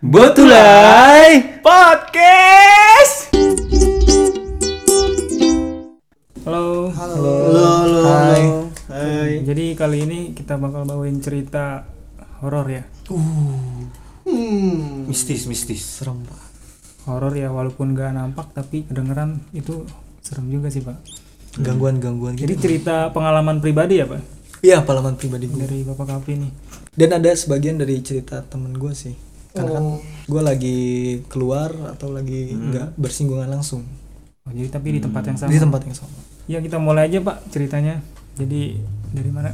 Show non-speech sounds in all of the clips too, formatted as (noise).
Betulai Podcast. Halo. Halo, halo, Hai. Hai. Jadi kali ini kita bakal bawain cerita horor ya. Hmm. Mistis, mistis. Serem pak. Horor ya walaupun gak nampak tapi kedengeran itu serem juga sih pak. Gangguan-gangguan Jadi gitu. cerita pengalaman pribadi ya pak Iya pengalaman pribadi gue. dari bapak Kapri nih. Dan ada sebagian dari cerita temen gue sih. Karena kan gue lagi keluar atau lagi nggak bersinggungan langsung Oh, jadi tapi di tempat yang sama. di tempat yang sama. Ya kita mulai aja pak ceritanya. Jadi dari mana?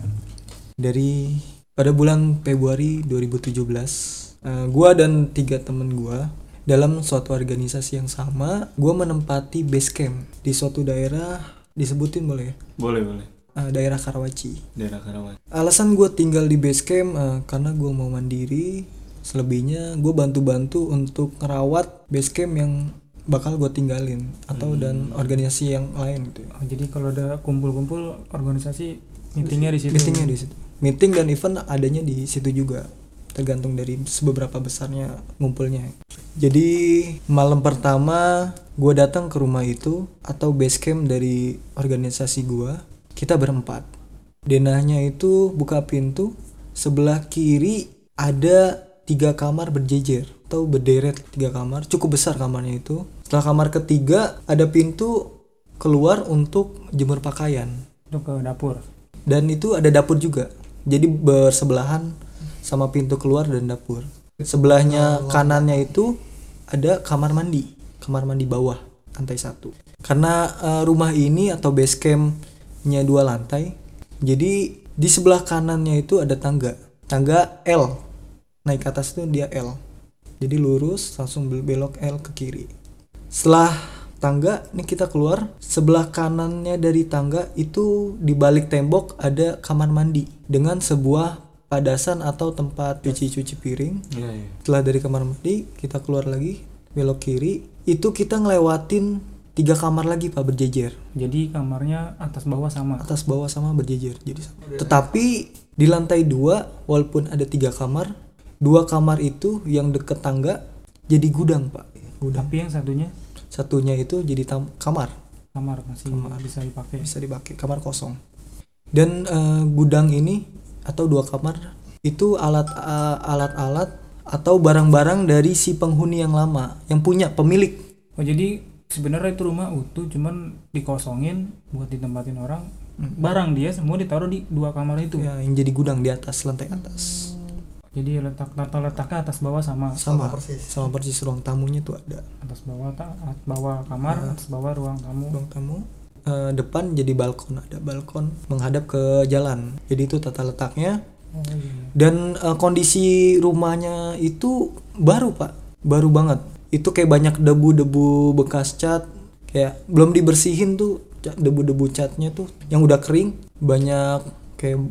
Dari pada bulan Februari 2017, eh, gua dan tiga temen gua dalam suatu organisasi yang sama, gua menempati base camp di suatu daerah disebutin boleh ya? Boleh, boleh. Eh, daerah Karawaci. Daerah Karawang. Alasan gue tinggal di base camp eh, karena gue mau mandiri. Selebihnya gue bantu-bantu untuk ngerawat base camp yang bakal gue tinggalin atau dan organisasi yang lain gitu. ya. Oh, jadi kalau ada kumpul-kumpul organisasi meetingnya di situ. Meetingnya di situ. Meeting dan event adanya di situ juga. Tergantung dari seberapa besarnya ngumpulnya. Jadi malam pertama gue datang ke rumah itu atau base camp dari organisasi gue. Kita berempat. Denahnya itu buka pintu. Sebelah kiri ada tiga kamar berjejer atau berderet tiga kamar. Cukup besar kamarnya itu. Setelah kamar ketiga ada pintu keluar untuk jemur pakaian. Itu ke dapur. dan itu ada dapur juga. Jadi bersebelahan sama pintu keluar dan dapur. Sebelahnya kanannya itu ada kamar mandi. Kamar mandi bawah lantai satu. Karena eh, rumah ini atau base campnya dua lantai jadi di sebelah kanannya itu ada tangga. Tangga L naik ke atas itu dia L jadi lurus langsung bel- belok L ke kiri setelah tangga ini kita keluar sebelah kanannya dari tangga itu di balik tembok ada kamar mandi dengan sebuah padasan atau tempat cuci-cuci piring Iya, iya. setelah dari kamar mandi kita keluar lagi belok kiri itu kita ngelewatin tiga kamar lagi pak berjejer Jadi kamarnya atas bawah sama. atas bawah sama berjejer jadi sama. tetapi di lantai dua walaupun ada tiga kamar dua kamar itu yang deket tangga jadi gudang pak. Gudang. Tapi yang satunya? Satunya itu jadi tam- kamar. Kamar masih bisa dipakai. bisa dipakai. Kamar kosong. Dan eh, gudang ini atau dua kamar itu alat eh, alat-alat atau barang-barang dari si penghuni yang lama yang punya pemilik. Oh jadi sebenarnya itu rumah utuh cuman dikosongin buat ditempatin orang. Barang dia semua ditaruh di dua kamar itu. ya, yang jadi gudang di atas lantai atas Jadi letak tata letaknya atas bawah sama sama sama persis ruang tamunya tuh ada. Atas bawah ta, atas bawah kamar, atas bawah ruang tamu. ruang tamu. Eh, depan jadi balkon ada balkon menghadap ke jalan. Jadi itu tata letaknya. Oh iya. dan eh, kondisi rumahnya itu baru pak. Baru banget. Itu kayak banyak debu-debu bekas cat. Kayak belum dibersihin tuh debu-debu catnya tuh yang udah kering. Banyak kayak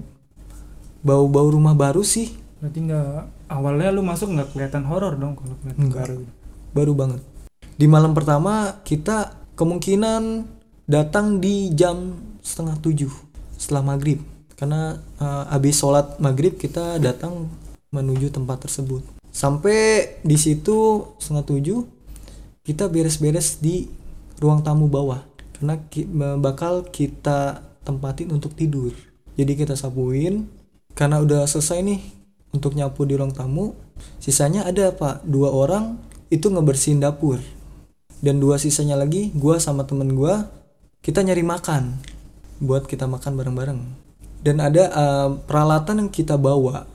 bau-bau rumah baru sih Berarti nggak awalnya lu masuk nggak kelihatan horor dong kalau kelihatan Nggak. baru. baru banget. Di malam pertama kita kemungkinan datang di jam setengah tujuh setelah maghrib. Karena eh, habis sholat maghrib kita datang menuju tempat tersebut. Sampai di situ setengah tujuh kita beres-beres di ruang tamu bawah. Karena ki- bakal kita tempatin untuk tidur. Jadi kita sapuin. Karena udah selesai nih untuk nyapu di ruang tamu sisanya ada pak. Dua orang itu ngebersihin dapur. Dan dua sisanya lagi gua sama temen gua kita nyari makan. Buat kita makan bareng-bareng. Dan ada eh, peralatan yang kita bawa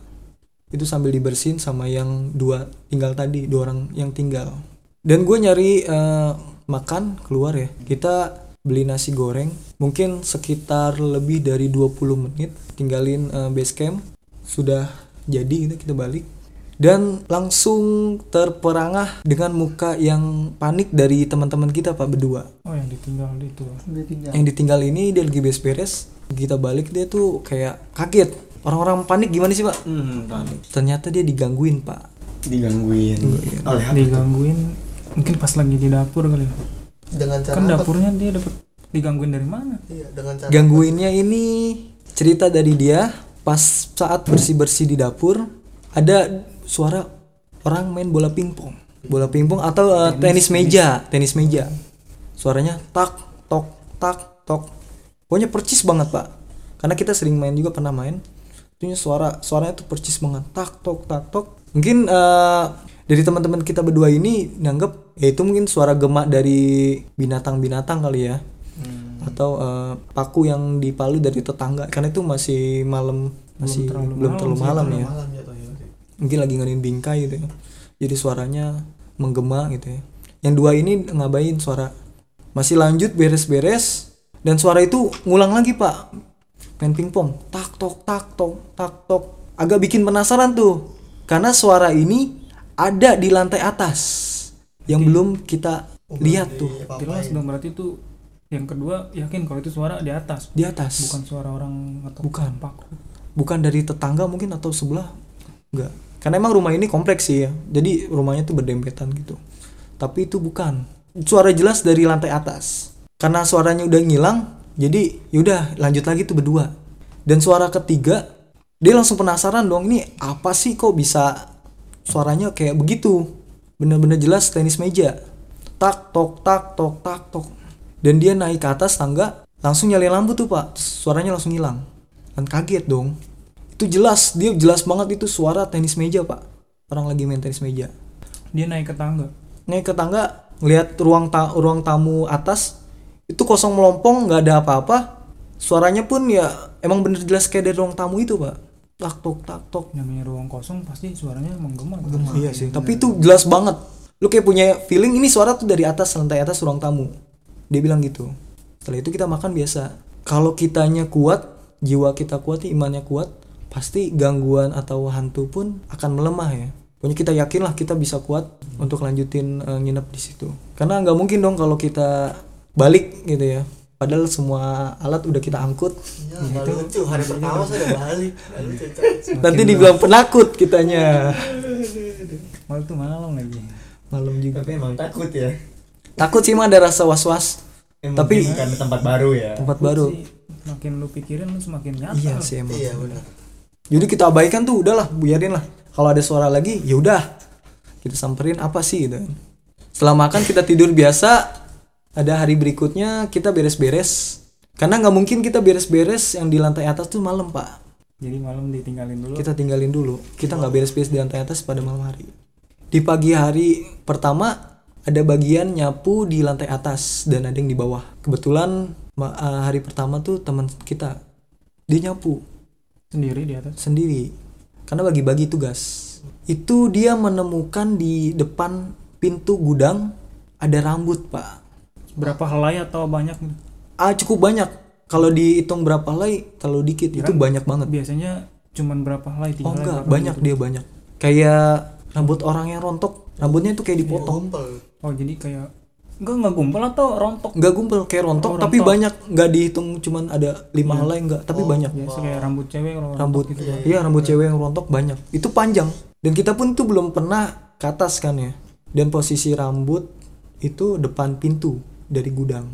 itu sambil dibersihin sama yang dua tinggal tadi dua orang yang tinggal. Dan gue nyari eh, makan keluar ya. Kita beli nasi goreng mungkin sekitar lebih dari 20 menit tinggalin eh, base camp. Sudah jadi gitu kita balik dan langsung terperangah dengan muka yang panik dari teman-teman kita pak berdua Oh yang ditinggal itu. yang ditinggal ini dia lagi beres-beres kita balik dia tuh kayak kaget orang-orang panik gimana sih pak Hmm, panik. ternyata dia digangguin pak Digangguin. Oleh apa? Digangguin mungkin pas lagi di dapur kali. ya. dengan cara Kan apa? dapurnya dia dapat digangguin dari mana? Iya, dengan cara gangguinnya ini cerita dari dia pas saat bersih bersih di dapur ada suara orang main bola pingpong. Bola pingpong atau eh, tenis, meja tenis meja. Suaranya tak tok tak tok. Pokoknya percis banget pak. Karena kita sering main juga pernah main. Itunya suara suaranya tuh percis banget. Tak tok tak tok. Mungkin eh, dari teman-teman kita berdua ini nganggep ya itu mungkin suara gemak dari binatang-binatang kali ya atau eh, paku yang dipalu dari tetangga. Karena itu masih malam masih terlalu belum terlalu malam, ya. malam jatuhnya berarti. mungkin lagi ngadain bingkai gitu ya. Jadi suaranya menggema gitu ya. Yang dua ini ngabain suara masih lanjut beres-beres. Dan suara itu ngulang lagi pak. Main pingpong. Tak tok tak tok tak tok. Agak bikin penasaran tuh. Karena suara ini ada di lantai atas. Yang belum kita lihat tuh. jelas dong berarti itu yang kedua yakin kalau itu suara di atas. Di atas. Bukan suara orang atau Bukan. paku bukan dari tetangga mungkin atau sebelah enggak. Karena emang rumah ini kompleks sih ya. Jadi rumahnya tuh berdempetan gitu. Tapi itu bukan. Suara jelas dari lantai atas. Karena suaranya udah ngilang jadi yaudah lanjut lagi tuh berdua. Dan suara ketiga dia langsung penasaran dong ini apa sih kok bisa suaranya kayak begitu? Bener-bener jelas tenis meja. Tak tok tak tok tak tok dan dia naik ke atas tangga langsung nyalain lampu tuh pak. Suaranya langsung hilang. Kan kaget dong. Itu jelas dia jelas banget itu suara tenis meja pak. Orang lagi main tenis meja. Dia naik ke tangga? Naik ke tangga ngelihat ruang ta ruang tamu atas itu kosong melompong nggak ada apa-apa. Suaranya pun ya emang bener jelas kayak dari ruang tamu itu pak. Tak tok tak tok. Namanya ruang kosong pasti suaranya menggema iya sih. Tapi itu jelas banget. Lu kayak punya feeling ini suara tuh dari atas lantai atas ruang tamu dia bilang gitu. Setelah itu kita makan biasa. Kalau kitanya kuat jiwa kita kuat imannya kuat pasti gangguan atau hantu pun akan melemah ya. Pokoknya kita yakin lah kita bisa kuat untuk lanjutin eh, nginep di situ. Karena nggak mungkin dong kalau kita balik gitu ya. Padahal semua alat udah kita angkut. Ya, nggak lucu. Hari pertama saya udah balik. Nanti dibilang penakut kitanya. (laughs) Malah itu malam lagi. Malam juga. Tapi emang takut ya. Takut sih mah ada rasa was was Emang Tapi- karena tempat baru ya. tempat baru. Sih, makin lu pikirin lu semakin nyata iya sih emang. Iya benar. jadi kita abaikan tuh udahlah biarin lah. Kalau ada suara lagi ya udah. Kita samperin apa sih gitu kan. setelah makan kita tidur biasa. Ada hari berikutnya kita beres-beres. Karena nggak mungkin kita beres-beres yang di lantai atas tuh malam pak. Jadi malam ditinggalin dulu. Kita tinggalin dulu. Kita nggak beres-beres di lantai atas pada malam hari. Di pagi hari pertama ada bagian nyapu di lantai atas dan ada yang di bawah. Kebetulan eh, hari pertama tuh teman kita dia nyapu. Sendiri di atas? Sendiri. Karena bagi-bagi tugas. Itu dia menemukan di depan pintu gudang ada rambut pak. Berapa helai atau banyak gitu? ah cukup banyak. Kalau dihitung berapa helai kalau dikit. Itu banyak banget. biasanya cuman berapa helai tiga oh helai, enggak. banyak gitu? dia banyak. Kayak rambut orang yang rontok rambutnya itu kayak dipotong. Gumpel. oh jadi kayak enggak enggak gumpal atau rontok? Nggak gumpel kayak rontok Oh, tapi rontok. banyak. Nggak dihitung cuman ada lima helai enggak tapi banyak. biasa kayak rambut cewek kalau rambut gitu. iya rambut cewek yang rontok banyak. Itu panjang. Dan kita pun tuh belum pernah ke atas kan ya. Dan posisi rambut itu depan pintu dari gudang.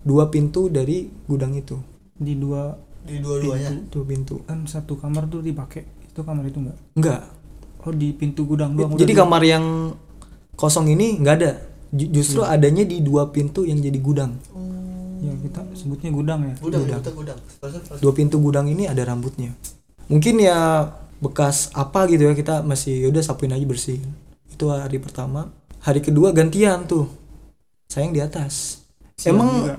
Dua pintu dari gudang itu. Di dua Di dua-duanya. tuh pintu. Kan satu kamar tuh dipakai. Itu kamar itu enggak? Enggak oh di pintu gudang doang jadi udah kamar yang kosong ini nggak ada. Ju- justru adanya di dua pintu yang jadi gudang. Di- ya kita sebutnya gudang ya? Gudang, gudang, gudang. Dua pintu gudang ini ada rambutnya. Mungkin ya bekas apa gitu ya kita masih udah sapuin aja bersihin itu hari pertama. Hari kedua gantian tuh. Sayang di atas. Siang emang juga.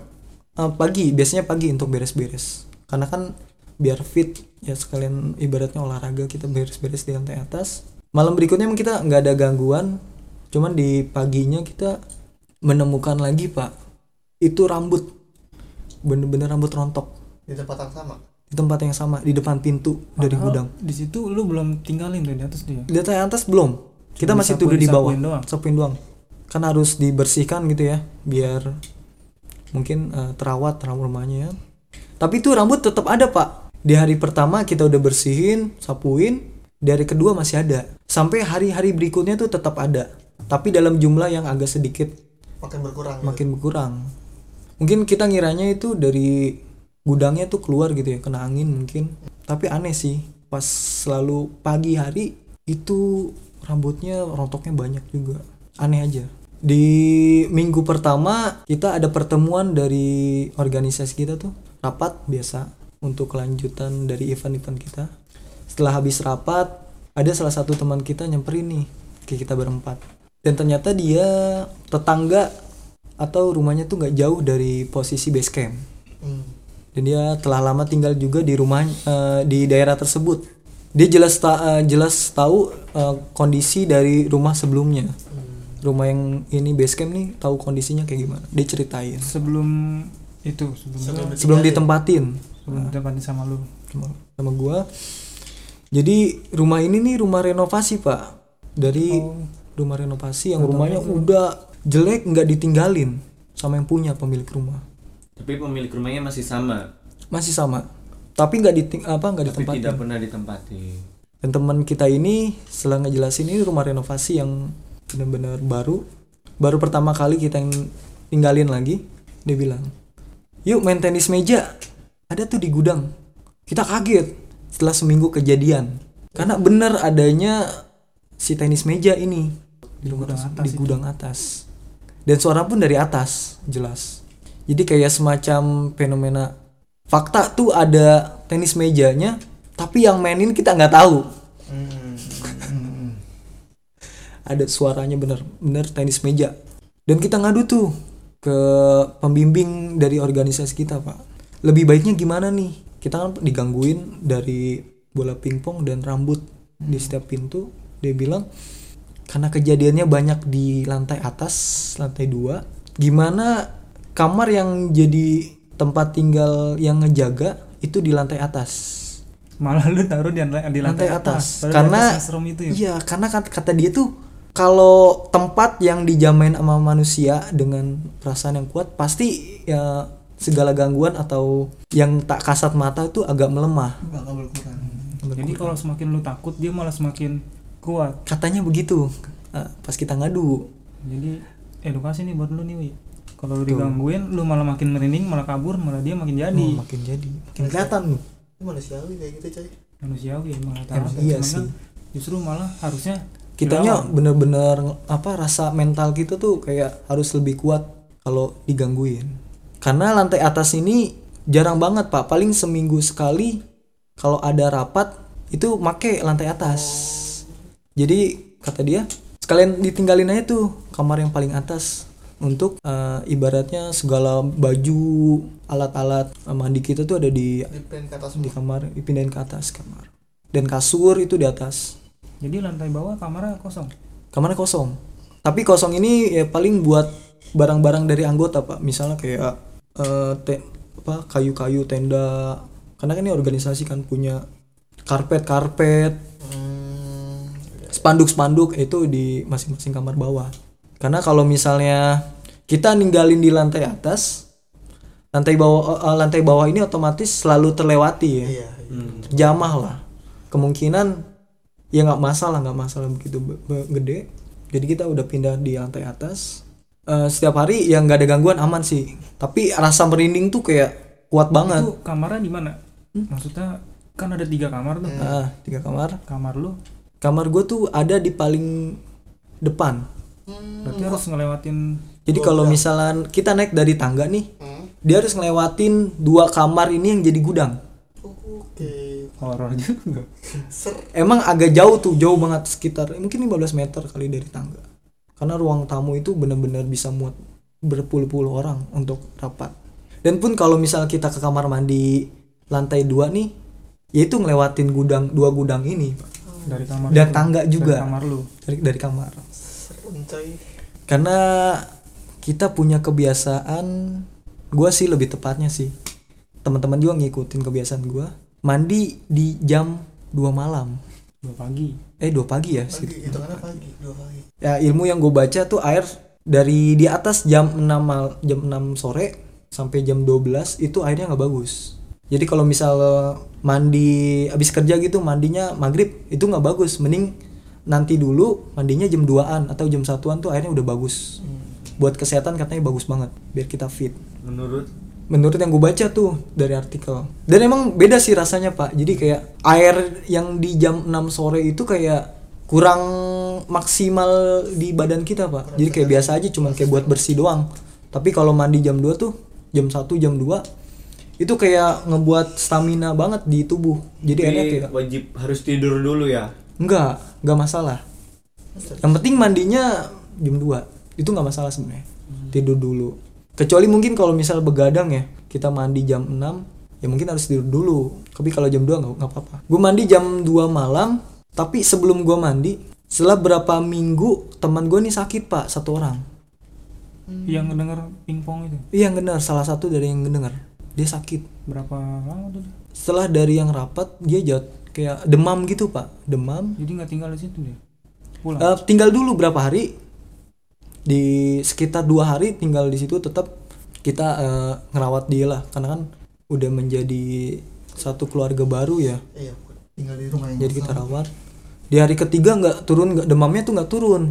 eh, pagi biasanya pagi untuk beres-beres. Karena kan biar fit ya sekalian ibaratnya olahraga kita beres-beres di lantai atas malam berikutnya emang kita nggak ada gangguan cuman di paginya kita menemukan lagi pak. Itu rambut. Bener-bener rambut rontok. Di tempat yang sama. di tempat yang sama di depan pintu dari Padahal gudang. di situ lu belum tinggalin tuh di atas dia di lantai atas belum. Kita Cuma masih disapu- tidur di bawah. doang. sapuin doang. Kan harus dibersihkan gitu ya biar mungkin eh, terawat ram- rumahnya ya. tapi itu rambut tetap ada pak. Di hari pertama kita udah bersihin sapuin. Di hari kedua masih ada sampai hari-hari berikutnya tuh tetap ada. Tapi dalam jumlah yang agak sedikit. Makin berkurang. gitu. makin berkurang. Mungkin kita ngiranya itu dari gudangnya tuh keluar gitu ya kena angin mungkin. Tapi aneh sih pas selalu pagi hari itu rambutnya rontoknya banyak juga. Aneh aja. Di minggu pertama kita ada pertemuan dari organisasi kita tuh. Rapat biasa. Untuk kelanjutan dari event-event kita. Setelah habis rapat ada salah satu teman kita nyamperin nih ke kita berempat. Dan ternyata dia tetangga atau rumahnya tuh nggak jauh dari posisi base camp. Hmm. dan dia telah lama tinggal juga di rumah eh, di daerah tersebut. Dia jelas ta- eh, jelas tahu eh, kondisi dari rumah sebelumnya. Rumah yang ini base camp nih tahu kondisinya kayak gimana? Dia ceritain. Sebelum itu sebelum Sebelum lu- sebelum ditempatin. Sebelum ditempatin sama lu. Sama, sama gua jadi rumah ini nih rumah renovasi pak. Dari Oh. rumah renovasi yang rumahnya udah jelek nggak ditinggalin sama yang punya pemilik rumah. Tapi pemilik rumahnya masih sama, masih sama. Tapi nggak diting apa nggak tapi ditempatin. tidak pernah ditempati. dan teman kita ini setelah ngejelasin ini rumah renovasi yang benar-benar baru. Baru pertama kali kita yang tinggalin lagi dia bilang yuk main tenis meja. Ada tuh di gudang. Kita kaget setelah seminggu kejadian. Karena benar adanya si tenis meja ini di gudang atas di itu. gudang atas. Dan suara pun dari atas jelas. Jadi kayak semacam fenomena fakta tuh ada tenis mejanya tapi yang mainin kita nggak tahu. Hmm. ada suaranya bener bener tenis meja. Dan kita ngadu tuh ke pembimbing dari organisasi kita pak. Lebih baiknya gimana nih kita kan digangguin dari bola pingpong dan rambut di setiap pintu. Dia bilang karena kejadiannya banyak di lantai atas lantai dua gimana kamar yang jadi tempat tinggal yang ngejaga itu di lantai atas? Malah lu taruh di, lantai- di lantai, lantai atas, karena atas serem itu ya? iya karena kata, kata dia tuh kalau tempat yang dijamain sama manusia dengan perasaan yang kuat pasti ya segala gangguan atau yang tak kasat mata itu agak melemah. Bakal berkurang. Jadi kalau semakin lu takut dia malah semakin kuat. Katanya begitu eh, pas kita ngadu. Jadi edukasi nih buat lu nih Wi. kalau lu digangguin lu malah makin merinding malah kabur malah dia makin jadi. Oh, makin jadi. Makin kelihatan itu manusiawi kayak gitu coy. Manusiawi emang rata Emang iya sih. justru malah harusnya kitanya bener-bener apa rasa mental kita tuh kayak harus lebih kuat kalau digangguin karena lantai atas ini jarang banget pak. Paling seminggu sekali kalau ada rapat itu make lantai atas. Jadi kata dia sekalian ditinggalin aja tuh kamar yang paling atas untuk eh, ibaratnya segala baju alat-alat eh, mandi kita tuh ada di ke atas di kamar dipindahin ke atas kamar. Dan kasur itu di atas. Jadi lantai bawah kamarnya kosong? Kamarnya kosong. Tapi kosong ini ya paling buat barang-barang dari anggota pak. Misalnya kayak eh, te- apa kayu-kayu tenda. Karena kan ini organisasi kan punya karpet karpet. Hmm. spanduk-spanduk itu di masing-masing kamar bawah. Karena kalau misalnya kita ninggalin di lantai atas lantai bawah eh, lantai bawah ini otomatis selalu terlewati ya. Iya. Hmm. jamah lah. Kemungkinan ya nggak masalah nggak masalah begitu be- be- gede. Jadi kita udah pindah di lantai atas Eh, setiap hari yang nggak ada gangguan aman sih. Tapi rasa merinding tuh kayak kuat banget. Itu kamarnya di mana? Maksudnya kan ada tiga kamar tuh. Ah tiga kamar. Kamar lu? Kamar gue tuh ada di paling depan. Berarti harus ngelewatin jadi kalau misalnya kita naik dari tangga nih Hmm. dia harus ngelewatin dua kamar ini yang jadi gudang. Oke. Horor juga. Ser emang agak jauh tuh jauh banget sekitar mungkin 15 meter kali dari tangga karena ruang tamu itu benar-benar bisa muat berpuluh-puluh orang untuk rapat. Dan pun kalau misal kita ke kamar mandi lantai dua nih yaitu ngelewatin gudang dua gudang ini. Pak. dari kamar dan lu. tangga Dari juga. kamar lu. Dari, dari kamar. Karena kita punya kebiasaan gua sih lebih tepatnya sih teman-teman juga ngikutin kebiasaan gua mandi di jam 2 malam. Dua pagi eh 2 pagi ya pagi itu karena pagi. dua pagi. Ya ilmu yang gue baca tuh air dari di atas jam 6 mal, jam 6 sore sampai jam 12 itu airnya nggak bagus. Jadi kalau misal mandi habis kerja gitu mandinya maghrib itu nggak bagus. Mending nanti dulu mandinya jam 2an atau jam satuan tuh airnya udah bagus. Buat kesehatan katanya bagus banget biar kita fit. Menurut menurut yang gue baca tuh dari artikel. Dan emang beda sih rasanya pak. Jadi kayak air yang di jam 6 sore itu kayak kurang maksimal di badan kita pak. Jadi kayak biasa aja cuman kayak buat bersih doang. Tapi kalau mandi jam 2 tuh jam 1 jam 2 itu kayak ngebuat stamina banget di tubuh. Jadi, jadi enak ya. wajib harus tidur dulu ya? Enggak enggak masalah. Yang penting mandinya jam 2 itu nggak masalah sebenarnya. Tidur dulu kecuali mungkin kalau misal begadang ya kita mandi jam 6 ya mungkin harus tidur dulu. Tapi kalau jam 2 nggak apa-apa. Gue mandi jam 2 malam tapi sebelum gue mandi setelah berapa minggu teman gue nih sakit pak satu orang. Hmm. yang ngedenger pingpong itu? Iya yang ngedenger. Salah satu dari yang ngedenger. Dia sakit. Berapa lama tuh setelah dari yang rapat dia jat kayak demam gitu pak. Demam. Jadi nggak tinggal di situ dia? Eh, Pulang? uh, tinggal dulu berapa hari di sekitar dua hari tinggal di situ tetap kita uh, ngerawat dia lah. Karena kan udah menjadi satu keluarga baru ya. Iya, tinggal di rumah jadi kita rawat. Di hari ketiga nggak turun nggak demamnya tuh nggak turun.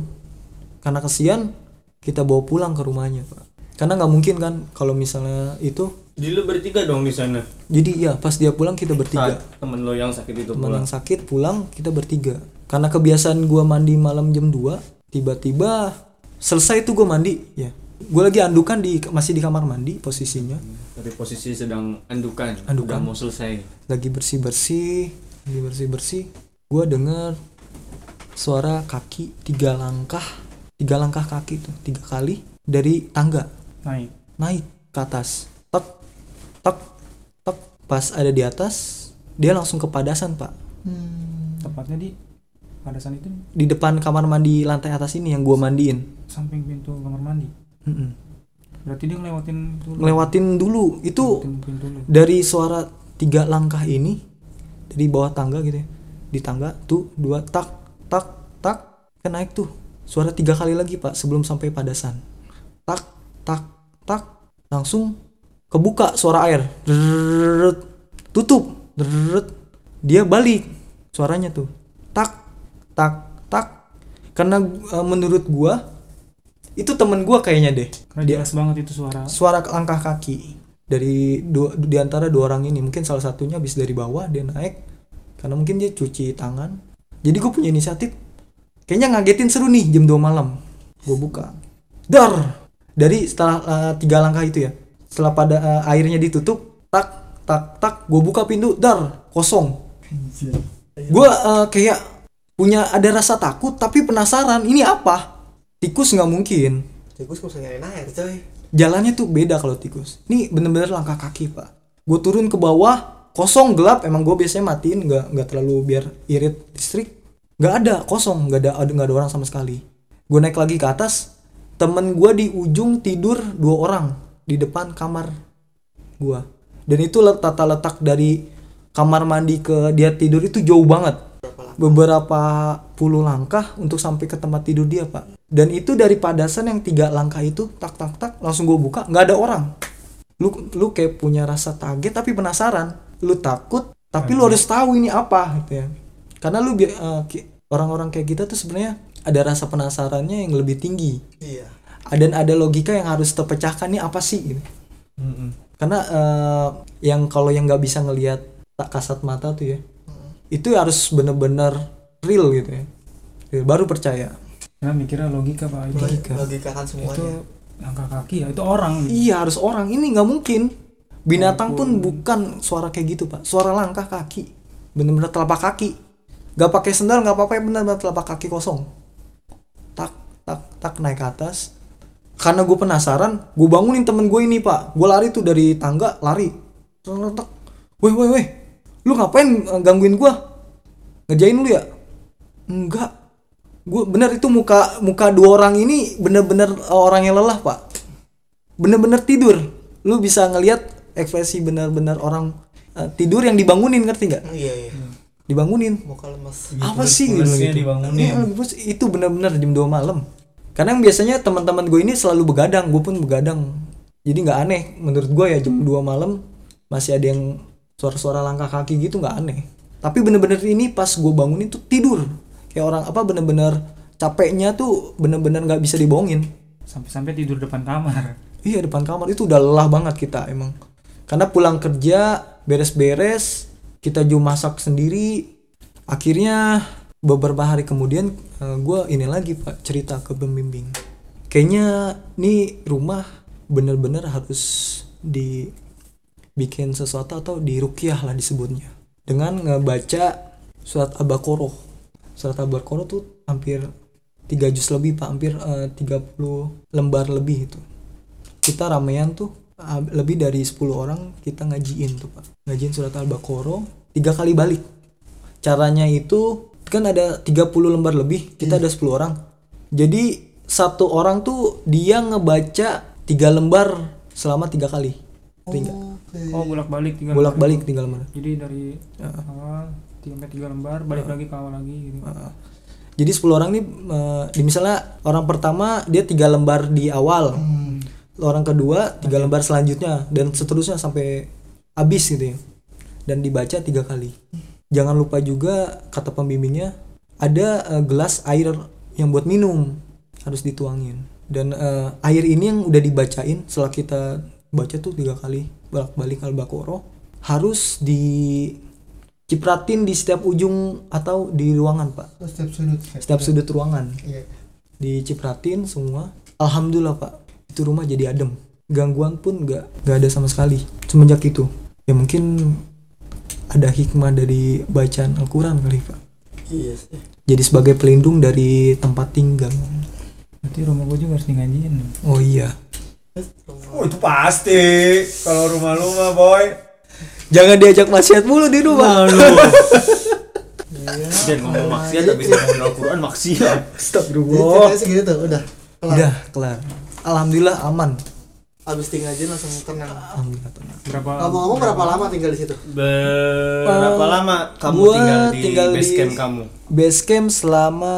Karena kesian kita bawa pulang ke rumahnya pak. Karena nggak mungkin kan kalau misalnya itu jadi lu bertiga dong di sana? Jadi iya pas dia pulang kita bertiga. Saat temen lo yang sakit itu pulang. yang sakit pulang kita bertiga. Karena kebiasaan gua mandi malam jam 2 tiba-tiba selesai itu gue mandi. Ya gue lagi andukan di masih di kamar mandi posisinya. Tapi posisi sedang andukan andukan. Udah mau selesai. Lagi bersih bersih lagi bersih bersih gue dengar suara kaki tiga langkah tiga langkah kaki tuh tiga kali dari tangga. Naik. Naik ke atas. Tek tek tek pas ada di atas dia langsung kepadasan pak. Hmm. tepatnya di Padasan itu di depan kamar mandi lantai atas ini yang gua mandiin. Samping pintu kamar mandi. Mm -mm. Berarti dia ngelewatin dulu. Ngelewatin dulu. Itu ngelewatin dulu. dari suara tiga langkah ini dari bawah tangga gitu ya. Di tangga tuh dua tak tak tak kan naik tuh. Suara tiga kali lagi, Pak, sebelum sampai padasan. Tak tak tak langsung kebuka suara air. Drrrr, tutup. Drrrr, dia balik suaranya tuh. Tak tak tak. Karena uh, menurut gua itu temen gua kayaknya deh. Karena jelas banget itu suara. suara langkah kaki dari dua di antara dua orang ini. Mungkin salah satunya habis dari bawah dia naik. Karena mungkin dia cuci tangan. Jadi gue punya inisiatif kayaknya ngagetin seru nih jam 2 malam. Gue buka. Dar! Dari setelah uh, tiga langkah itu ya. Setelah pada uh, airnya ditutup tak tak tak. Gue buka pintu dar! Kosong. Gue uh, kayak punya ada rasa takut tapi penasaran ini apa? Tikus nggak mungkin. Tikus bisa nyariin air coy. Jalannya tuh beda kalau tikus. Ini bener-bener langkah kaki pak. Gue turun ke bawah kosong gelap. Emang gue biasanya matiin nggak nggak terlalu biar irit listrik. Nggak ada kosong. Nggak ada ada nggak ada orang sama sekali. Gue naik lagi ke atas temen gue di ujung tidur dua orang di depan kamar gue dan itu let- tata letak dari kamar mandi ke dia tidur itu jauh banget beberapa puluh langkah untuk sampai ke tempat tidur dia pak. Dan itu dari padasan yang tiga langkah itu tak tak tak langsung gue buka nggak ada orang. Lu lu kayak punya rasa kaget tapi penasaran. Lu takut tapi lu harus tahu ini apa gitu ya. Karena lu ki- orang-orang kayak kita tuh sebenarnya ada rasa penasarannya yang lebih tinggi. Iya. Dan ada logika yang harus terpecahkan nih apa sih? Gitu. karena eh, yang kalau yang nggak bisa ngelihat tak kasat mata tuh ya itu harus bener-bener real gitu ya. Real, baru percaya. Ya mikirnya logika pak. Itu. Logika. logika kan Itu semuanya. langkah kaki ya. Itu orang. iya harus orang. Ini nggak mungkin. Binatang pun bukan suara kayak gitu pak. Suara langkah kaki. Bener-bener telapak kaki. Nggak pakai sendal nggak apa-apa bener-bener telapak kaki kosong. Tak tak tak naik ke atas. Karena gue penasaran gue bangunin temen gue ini pak. Gue lari tuh dari tangga lari. Tak tak weh weh weh lu ngapain eh, gangguin gue ngejain lu ya? Enggak. Gue bener itu muka muka dua orang ini bener-bener eh, orang yang lelah pak. Bener-bener tidur. Lu bisa ngelihat ekspresi bener-bener orang eh, tidur yang dibangunin ngerti nggak? Iya iya. Dibangunin. Muka lemas apa sih? gitu dibangunin. Iya, pulus. itu bener-bener jam 2 malam. Karena yang biasanya teman-teman gue ini selalu begadang gue pun begadang. Jadi nggak aneh menurut gue ya jam 2 malam masih ada yang suara-suara langkah kaki gitu nggak aneh tapi bener-bener ini pas gue bangunin tuh tidur kayak orang apa bener-bener capeknya tuh bener-bener nggak bisa dibohongin Sampai-sampai tidur depan kamar. Iya depan kamar itu udah lelah banget kita emang. Karena pulang kerja beres-beres, kita juga masak sendiri. Akhirnya beberapa hari kemudian gue ini lagi pak cerita ke pembimbing kayaknya nih rumah bener-bener harus dibikin sesuatu atau dirukyah lah disebutnya. Dengan ngebaca surat abakoroh surat abakoroh tuh hampir tiga juz lebih pak. Hampir eh, 30 lembar lebih itu. Kita ramean tuh ah, lebih dari 10 orang kita ngajiin tuh pak. Ngajiin surat al-baqarah tiga kali balik. Caranya itu kan ada 30 lembar lebih kita ada 10 orang. Jadi satu orang tuh dia ngebaca tiga lembar selama tiga kali. Tiga oh bolak balik tiga bolak balik tiga lembar jadi dari awal tiga sampai tiga lembar balik lagi ke awal lagi gitu. Heeh. jadi 10 orang nih eh, di misalnya orang pertama dia tiga lembar di awal. Orang kedua tiga lembar selanjutnya dan seterusnya sampai habis gitu ya. Dan dibaca tiga kali. Jangan lupa juga kata pembimbingnya ada eh, gelas air yang buat minum harus dituangin. Dan eh, air ini yang udah dibacain setelah kita baca tuh tiga kali bolak balik al baqarah harus dicipratin di setiap ujung atau di ruangan pak? Setiap sudut setiap sudut. ruangan. Iya. Dicipratin semua alhamdulillah pak itu rumah jadi adem. Gangguan pun nggak nggak ada sama sekali semenjak itu. Ya mungkin ada hikmah dari bacaan Al-Quran kali pak. Iya sih. Jadi sebagai pelindung dari tempat tinggal. Berarti rumah gue juga harus di ngajiin oh iya Oh itu pasti. Kalau rumah lu mah boy. jangan diajak maksiat mulu di rumah Dan ngomong maksiat tapi ngomong Al-Quran maksiat. Jadi Astagfirullah ceritanya segitu tuh udah. Kelar. udah kelar. Alhamdulillah aman. Abis tinggal aja langsung tenang. Alhamdulillah tenang. Berapa ngomong-ngomong berapa lama tinggal di situ? Berapa lama kamu tinggal di tinggal base di- camp kamu? base camp selama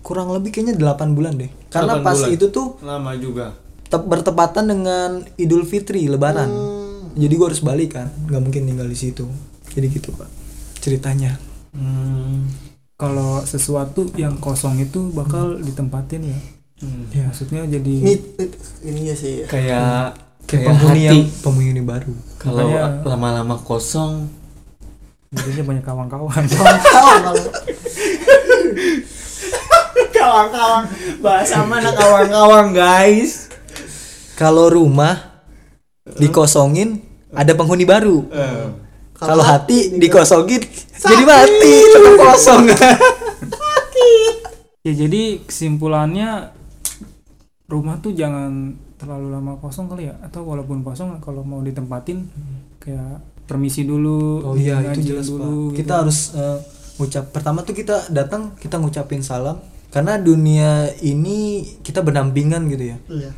kurang lebih kayaknya 8 bulan deh. Karena 8 pas bulan. itu tuh Lama juga. Tep- bertepatan dengan Idul Fitri Lebaran. Jadi gue harus balik kan, nggak mungkin tinggal di situ. Jadi gitu pak ceritanya. Hmm. kalau sesuatu yang kosong itu bakal ditempatin ya Ya. maksudnya jadi ini ini ya sih Kayak Kayak kayak penghuni hati. yang penghuni baru. Kalau Makanya- lama-lama kosong jadinya banyak kawan-kawan kawan kalau (laughs) kawan-kawan bahasa mana kawan-kawan guys Kalau rumah dikosongin ada penghuni baru. Kalau hati dikosongin jadi mati tetap (laughs) kosong. ya jadi kesimpulannya rumah tuh jangan terlalu lama kosong kali ya atau walaupun kosong kalau mau ditempatin kayak permisi dulu Oh iya itu jelas dulu, pak. gitu. Kita harus eh, ngucap. Pertama tuh kita datang kita ngucapin salam karena dunia ini kita berdampingan gitu ya. iya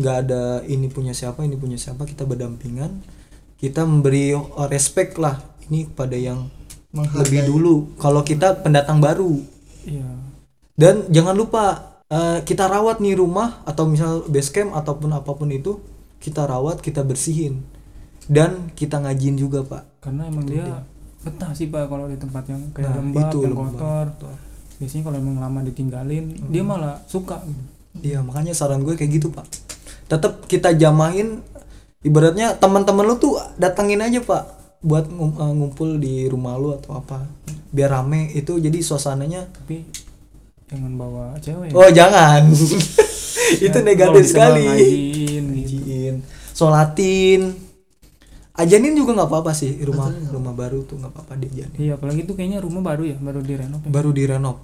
nggak ada ini punya siapa ini punya siapa kita berdampingan kita memberi respect lah ini kepada yang Menghargai. lebih dulu. Kalau kita pendatang baru. Iya. Dan jangan lupa eh, kita rawat nih rumah atau misal base camp ataupun apa pun itu kita rawat kita bersihin. Dan kita ngajin juga pak. Karena emang dia betah sih pak kalau di tempat yang kayak Nah, lembab itu yang lembab. kotor. Biasanya kalau emang lama ditinggalin dia malah suka. Gitu. Iya makanya saran gue kayak gitu pak tetap kita jamahin ibaratnya teman-teman lu tuh datengin aja pak buat eh, ngumpul di rumah lu atau apa. Biar rame itu jadi suasananya tapi jangan bawa cewek. Oh jangan. (laughs) Itu Ya, negatif sekali. ngajiin gitu. ngajiin. Sholatin ajanin juga nggak apa-apa sih rumah rumah baru tuh nggak apa-apa diajanin. Iya apalagi tuh kayaknya rumah baru ya baru direnov ya. baru direnov.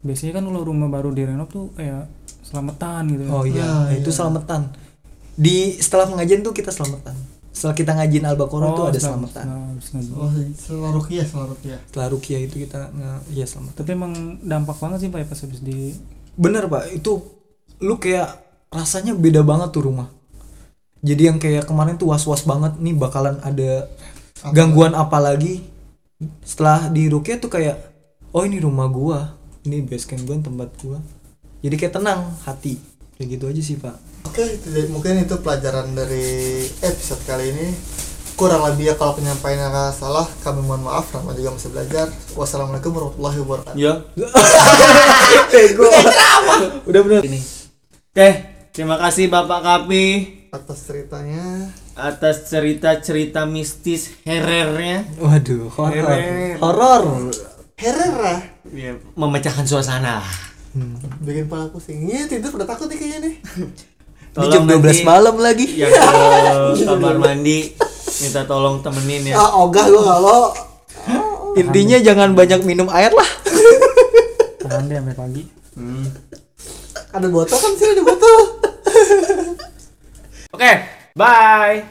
Biasanya kan kalau rumah baru direnov tuh kayak selamatan gitu ya. oh iya Ah, itu iya. selamatan di setelah pengajian tuh kita selamatan. Setelah kita ngajin al-baqarah tuh ada setelah- selamatan. setelah oh selalu rukiah selalu rukiah setelah rukiah itu kita nge ya selamat tapi emang dampak banget sih pak ya pas habis di bener pak. Itu lu kayak rasanya beda banget tuh rumah. Jadi yang kayak kemarin tuh was was banget nih bakalan ada gangguan apa lagi. Setelah di rukiah tuh kayak oh ini rumah gua. Ini base camp gua tempat gua. Jadi kayak tenang hati. Kayak gitu aja sih pak Oke, jadi- mungkin itu pelajaran dari episode kali ini. Kurang lebih ya kalau penyampaiannya salah, kami mohon maaf. Rama juga masih belajar. Wassalamualaikum warahmatullahi wabarakatuh. (laughs) Ya. udah bener Ini. Oke, terima kasih Bapak Kapi Atas ceritanya, atas cerita-cerita mistis herernya. waduh horor horor Herrera. Ya, memecahkan suasana. bikin kepala pusing iya tidur udah takut nih kayaknya nih (laughs) Ini jam 12 nanti malam lagi. Yang ke kamar mandi minta tolong temenin ya. ah ogah gua kalau Intinya jangan banyak minum air lah. tahan deh sampai pagi Hmm. ada botol kan sih ada botol Oke, bye.